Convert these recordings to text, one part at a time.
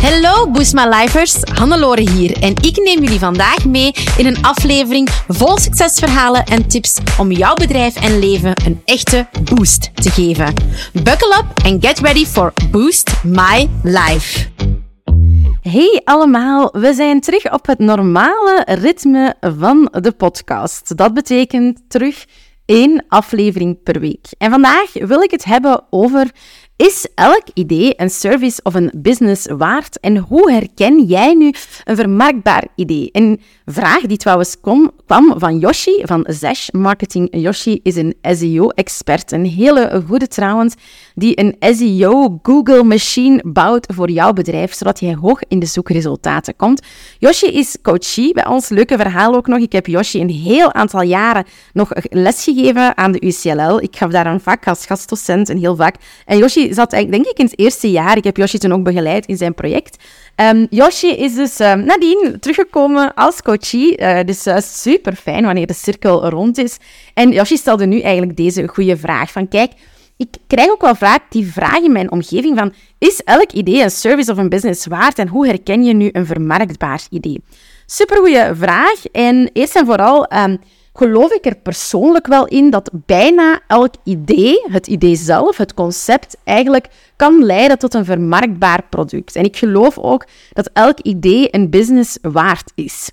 Hallo Boost My Lifers, Hannelore hier en ik neem jullie vandaag mee in een aflevering vol succesverhalen en tips om jouw bedrijf en leven een echte boost te geven. Buckle up and get ready for Boost My Life. Hey allemaal, we zijn terug op het normale ritme van de podcast. Dat betekent terug één aflevering per week. En vandaag wil ik het hebben over is elk idee een service of een business waard? En hoe herken jij nu een vermarktbaar idee? Een vraag die trouwens kwam, van Yoshi van Zash Marketing. Yoshi is een SEO-expert, een hele goede trouwens, die een SEO Google Machine bouwt voor jouw bedrijf, zodat jij hoog in de zoekresultaten komt. Yoshi is coachie bij ons. Leuke verhaal ook nog. Ik heb Yoshi een heel aantal jaren nog lesgegeven aan de UCLL. Ik gaf daar een vak als gastdocent, een heel vak. En Yoshi zat eigenlijk, denk ik, in het eerste jaar. Ik heb Yoshi toen ook begeleid in zijn project. Um, Yoshi is dus um, nadien teruggekomen als coachie. Uh, dus uh, super fijn wanneer de cirkel rond is. En Yoshi stelde nu eigenlijk deze goede vraag: van kijk, ik krijg ook wel vaak die vraag in mijn omgeving van is elk idee een service of een business waard en hoe herken je nu een vermarktbaar idee? Supergoeie vraag. En eerst en vooral um, geloof ik er persoonlijk wel in dat bijna elk idee, het idee zelf, het concept, eigenlijk kan leiden tot een vermarktbaar product. En ik geloof ook dat elk idee een business waard is.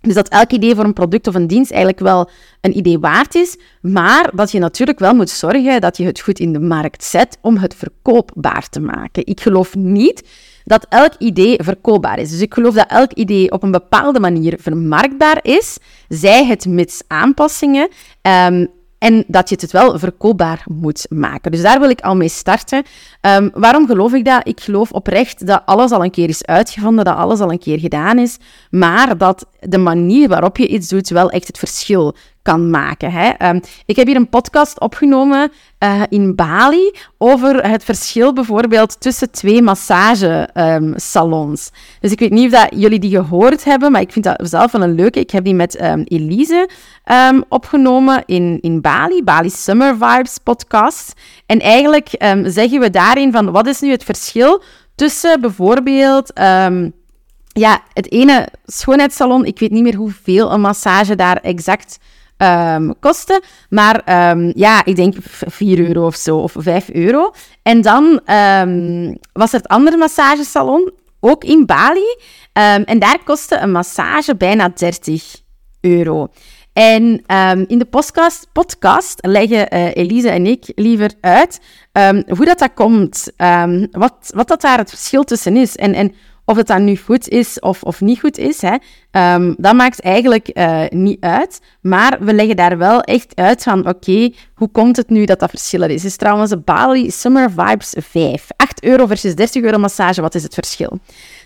Dus dat elk idee voor een product of een dienst eigenlijk wel een idee waard is, maar dat je natuurlijk wel moet zorgen dat je het goed in de markt zet om het verkoopbaar te maken. Ik geloof niet dat elk idee verkoopbaar is. Dus ik geloof dat elk idee op een bepaalde manier vermarktbaar is, zij het mits aanpassingen. Um, en dat je het wel verkoopbaar moet maken. Dus daar wil ik al mee starten. Um, waarom geloof ik dat? Ik geloof oprecht dat alles al een keer is uitgevonden, dat alles al een keer gedaan is, maar dat de manier waarop je iets doet wel echt het verschil kan maken. Hè. Um, ik heb hier een podcast opgenomen uh, in Bali over het verschil bijvoorbeeld tussen twee massagesalons. Um, dus ik weet niet of dat jullie die gehoord hebben, maar ik vind dat zelf wel een leuke. Ik heb die met um, Elise opgenomen in, in Bali, Bali Summer Vibes podcast. En eigenlijk zeggen we daarin van wat is nu het verschil tussen bijvoorbeeld ja, het ene schoonheidssalon, ik weet niet meer hoeveel een massage daar exact um, kosten. Maar um, ja, ik denk 4 euro of zo, of 5 euro. En dan um, was er het andere massagesalon, ook in Bali. en daar kostte een massage bijna 30 euro. En in de podcast, podcast leggen uh, Elise en ik liever uit hoe dat, dat komt, wat, wat dat daar het verschil tussen is en, en of het dan nu goed is of, of niet goed is, hè, um, dat maakt eigenlijk uh, niet uit. Maar we leggen daar wel echt uit van, oké, hoe komt het nu dat dat verschil is? Het is trouwens een Bali Summer Vibes 5. 8 euro versus 30 euro massage, wat is het verschil?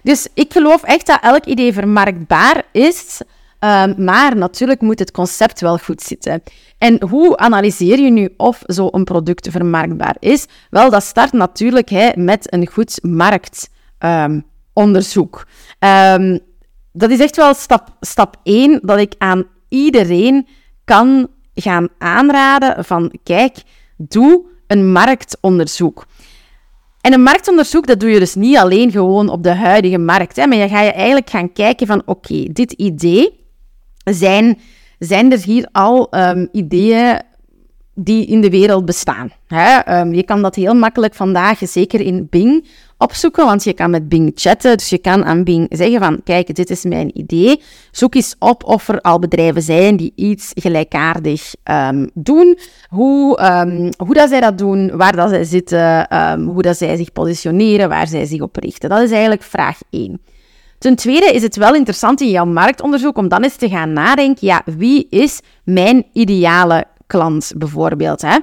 Dus ik geloof echt dat elk idee vermarktbaar is... Um, maar natuurlijk moet het concept wel goed zitten. En hoe analyseer je nu of zo'n product vermarktbaar is? Wel, dat start natuurlijk hè, met een goed markt. Um, onderzoek. Um, dat is echt wel stap, stap 1 dat ik aan iedereen kan gaan aanraden van kijk, doe een marktonderzoek. En een marktonderzoek, dat doe je dus niet alleen gewoon op de huidige markt. Hè, maar je ga je eigenlijk gaan kijken van oké, dit idee, zijn, zijn er hier al um, ideeën die in de wereld bestaan? Hè? Um, je kan dat heel makkelijk vandaag, zeker in Bing, opzoeken, want je kan met Bing chatten. Dus je kan aan Bing zeggen van, kijk, dit is mijn idee. Zoek eens op of er al bedrijven zijn die iets gelijkaardig um, doen. Hoe, um, hoe dat zij dat doen, waar dat zij zitten, um, hoe dat zij zich positioneren, waar zij zich op richten. Dat is eigenlijk vraag 1. Ten tweede is het wel interessant in jouw marktonderzoek om dan eens te gaan nadenken, ja, wie is mijn ideale klant bijvoorbeeld? Hè?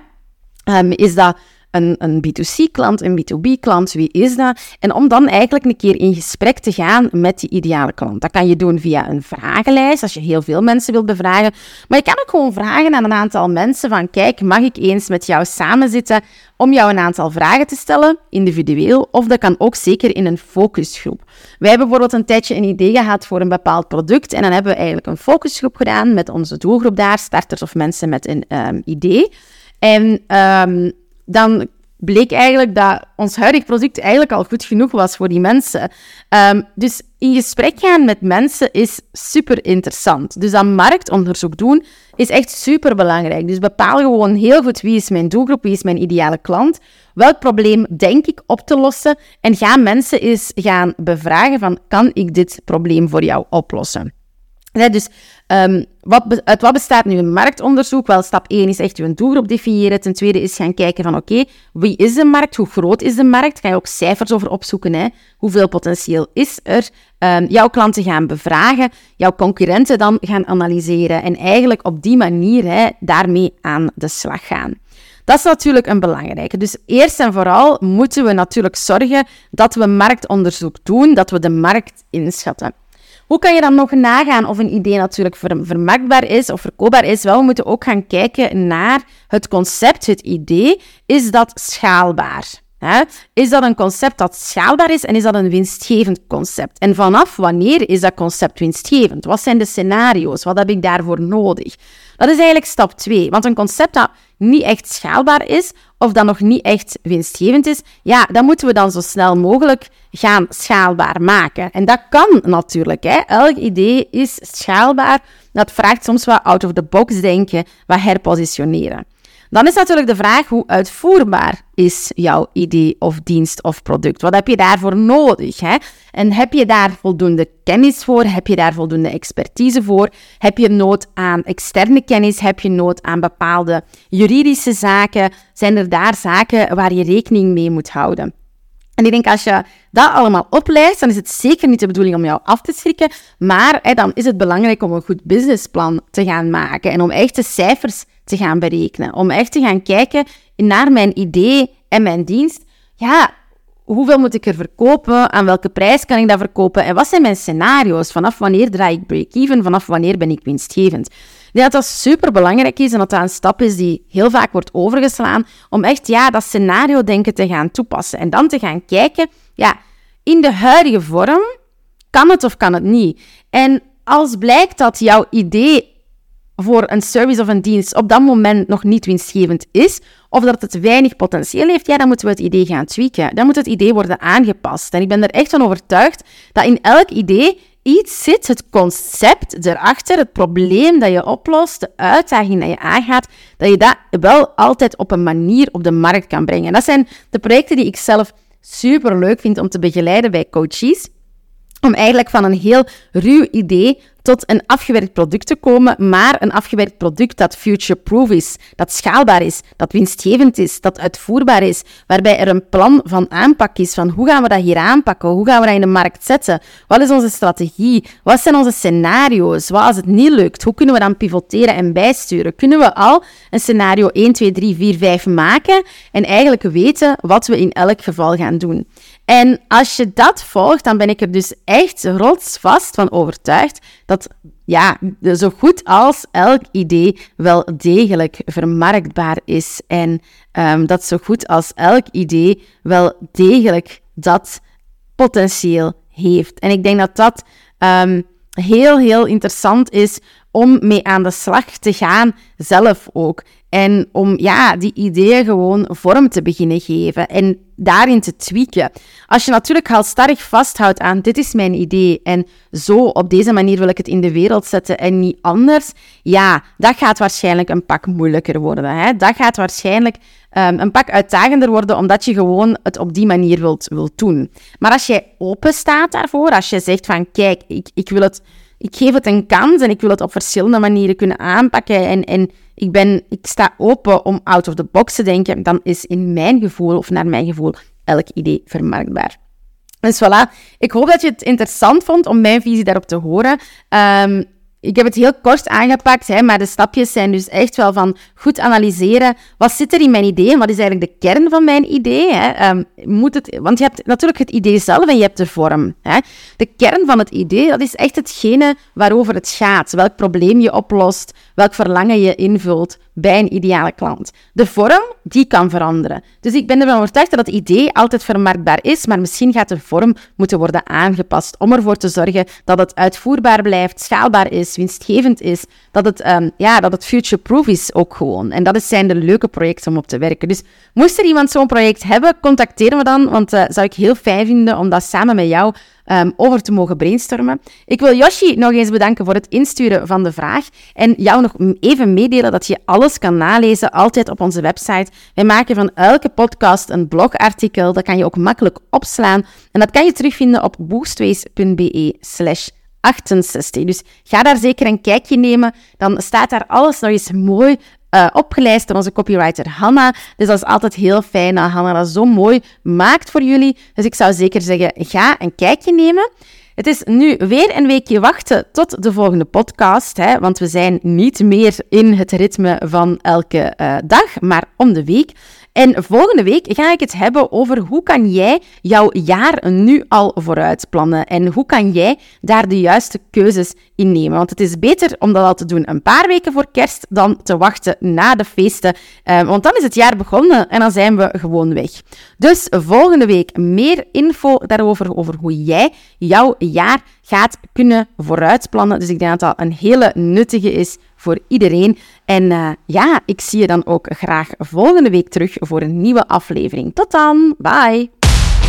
is dat een, een B2C-klant, een B2B-klant, wie is dat? En om dan eigenlijk een keer in gesprek te gaan met die ideale klant. Dat kan je doen via een vragenlijst, als je heel veel mensen wilt bevragen. Maar je kan ook gewoon vragen aan een aantal mensen van, kijk, mag ik eens met jou samenzitten om jou een aantal vragen te stellen, individueel, of dat kan ook zeker in een focusgroep. Wij hebben bijvoorbeeld een tijdje een idee gehad voor een bepaald product en dan hebben we eigenlijk een focusgroep gedaan met onze doelgroep daar, starters of mensen met een um, idee. En um, dan bleek eigenlijk dat ons huidig product eigenlijk al goed genoeg was voor die mensen. Ehm, dus in gesprek gaan met mensen is super interessant. Dus dat marktonderzoek doen is echt super belangrijk. Dus bepaal gewoon heel goed wie is mijn doelgroep, wie is mijn ideale klant, welk probleem denk ik op te lossen en ga mensen eens gaan bevragen van kan ik dit probleem voor jou oplossen. dus um, wat, uit wat bestaat nu een marktonderzoek? Wel, stap 1 is echt je doelgroep definiëren. Ten tweede is gaan kijken van oké, wie is de markt? Hoe groot is de markt? Ga je ook cijfers over opzoeken. Hè? Hoeveel potentieel is er? Um, jouw klanten gaan bevragen, jouw concurrenten dan gaan analyseren en eigenlijk op die manier hè, daarmee aan de slag gaan. Dat is natuurlijk een belangrijke. Dus eerst en vooral moeten we natuurlijk zorgen dat we marktonderzoek doen, dat we de markt inschatten. Hoe kan je dan nog nagaan of een idee natuurlijk vermarktbaar is of verkoopbaar is? Wel, we moeten ook gaan kijken naar het concept, het idee. Is dat schaalbaar? Is dat een concept dat schaalbaar is en is dat een winstgevend concept? En vanaf wanneer is dat concept winstgevend? Wat zijn de scenario's? Wat heb ik daarvoor nodig? Dat is eigenlijk stap 2. Want een concept dat niet echt schaalbaar is, of dat nog niet echt winstgevend is, ja, dat moeten we dan zo snel mogelijk gaan schaalbaar maken. En dat kan natuurlijk. Hè. Elk idee is schaalbaar. Dat vraagt soms wat out of the box denken, wat herpositioneren. Dan is natuurlijk de vraag, hoe uitvoerbaar is jouw idee of dienst of product? Wat heb je daarvoor nodig? Hè? En heb je daar voldoende kennis voor? Heb je daar voldoende expertise voor? Heb je nood aan externe kennis? Heb je nood aan bepaalde juridische zaken? Zijn er daar zaken waar je rekening mee moet houden? En ik denk, als je dat allemaal oplijst, dan is het zeker niet de bedoeling om jou af te schrikken, maar hè, dan is het belangrijk om een goed businessplan te gaan maken en om echte cijfers te gaan berekenen. Om echt te gaan kijken naar mijn idee en mijn dienst. Ja, hoeveel moet ik er verkopen? Aan welke prijs kan ik dat verkopen? En wat zijn mijn scenario's? Vanaf wanneer draai ik break-even? Vanaf wanneer ben ik winstgevend? Ik dat dat super belangrijk is en dat dat een stap is die heel vaak wordt overgeslaan. Om echt ja, dat scenario-denken te gaan toepassen. En dan te gaan kijken, ja, in de huidige vorm, kan het of kan het niet? En als blijkt dat jouw idee voor een service of een dienst op dat moment nog niet winstgevend is, of dat het weinig potentieel heeft, ja, dan moeten we het idee gaan tweaken. Dan moet het idee worden aangepast. En ik ben er echt van overtuigd dat in elk idee iets zit, het concept erachter, het probleem dat je oplost, de uitdaging dat je aangaat, dat je dat wel altijd op een manier op de markt kan brengen. En dat zijn de projecten die ik zelf super leuk vind om te begeleiden bij coaches. Om eigenlijk van een heel ruw idee tot een afgewerkt product te komen, maar een afgewerkt product dat future-proof is, dat schaalbaar is, dat winstgevend is, dat uitvoerbaar is, waarbij er een plan van aanpak is van hoe gaan we dat hier aanpakken, hoe gaan we dat in de markt zetten, wat is onze strategie, wat zijn onze scenario's, wat als het niet lukt, hoe kunnen we dan pivoteren en bijsturen, kunnen we al een scenario 1, 2, 3, 4, 5 maken en eigenlijk weten wat we in elk geval gaan doen. En als je dat volgt, dan ben ik er dus echt rotsvast van overtuigd dat ja, zo goed als elk idee wel degelijk vermarktbaar is. En um, dat zo goed als elk idee wel degelijk dat potentieel heeft. En ik denk dat dat um, heel, heel interessant is om mee aan de slag te gaan, zelf ook. En om ja, die ideeën gewoon vorm te beginnen geven en daarin te tweaken. Als je natuurlijk halstarrig vasthoudt aan dit is mijn idee en zo op deze manier wil ik het in de wereld zetten en niet anders, ja, dat gaat waarschijnlijk een pak moeilijker worden. Hè? Dat gaat waarschijnlijk um, een pak uitdagender worden omdat je gewoon het op die manier wilt, wilt doen. Maar als jij open staat daarvoor, als je zegt van kijk, ik, ik wil het ik geef het een kans en ik wil het op verschillende manieren kunnen aanpakken. En, en ik, ben, ik sta open om out of the box te denken. Dan is in mijn gevoel, of naar mijn gevoel, elk idee vermarktbaar. Dus voilà, ik hoop dat je het interessant vond om mijn visie daarop te horen. Um, ik heb het heel kort aangepakt, hè, maar de stapjes zijn dus echt wel van goed analyseren. Wat zit er in mijn idee? Wat is eigenlijk de kern van mijn idee? Hè? Um, moet het, want je hebt natuurlijk het idee zelf en je hebt de vorm. Hè? De kern van het idee, dat is echt hetgene waarover het gaat. Welk probleem je oplost, welk verlangen je invult, bij een ideale klant. De vorm, die kan veranderen. Dus ik ben ervan overtuigd dat het idee altijd vermarktbaar is, maar misschien gaat de vorm moeten worden aangepast om ervoor te zorgen dat het uitvoerbaar blijft, schaalbaar is, winstgevend is, dat het, um, ja, dat het future-proof is ook gewoon. En dat zijn de leuke projecten om op te werken. Dus moest er iemand zo'n project hebben, contacteer me dan, want uh, zou ik heel fijn vinden om dat samen met jou um, over te mogen brainstormen. Ik wil Yoshi nog eens bedanken voor het insturen van de vraag en jou nog even meedelen dat je alles kan nalezen, altijd op onze website. Wij maken van elke podcast een blogartikel, dat kan je ook makkelijk opslaan en dat kan je terugvinden op boostways.be slash 68. Dus ga daar zeker een kijkje nemen. Dan staat daar alles nog eens mooi uh, opgelijst door onze copywriter Hanna. Dus dat is altijd heel fijn dat Hanna dat zo mooi maakt voor jullie. Dus ik zou zeker zeggen, ga een kijkje nemen. Het is nu weer een weekje wachten tot de volgende podcast, hè, want we zijn niet meer in het ritme van elke uh, dag, maar om de week. En volgende week ga ik het hebben over hoe kan jij jouw jaar nu al vooruit plannen en hoe kan jij daar de juiste keuzes in nemen. Want het is beter om dat al te doen een paar weken voor kerst dan te wachten na de feesten, eh, want dan is het jaar begonnen en dan zijn we gewoon weg. Dus volgende week meer info daarover, over hoe jij jouw jaar gaat kunnen vooruitplannen. Dus ik denk dat dat een hele nuttige is voor iedereen. En uh, ja, ik zie je dan ook graag volgende week terug voor een nieuwe aflevering. Tot dan, bye!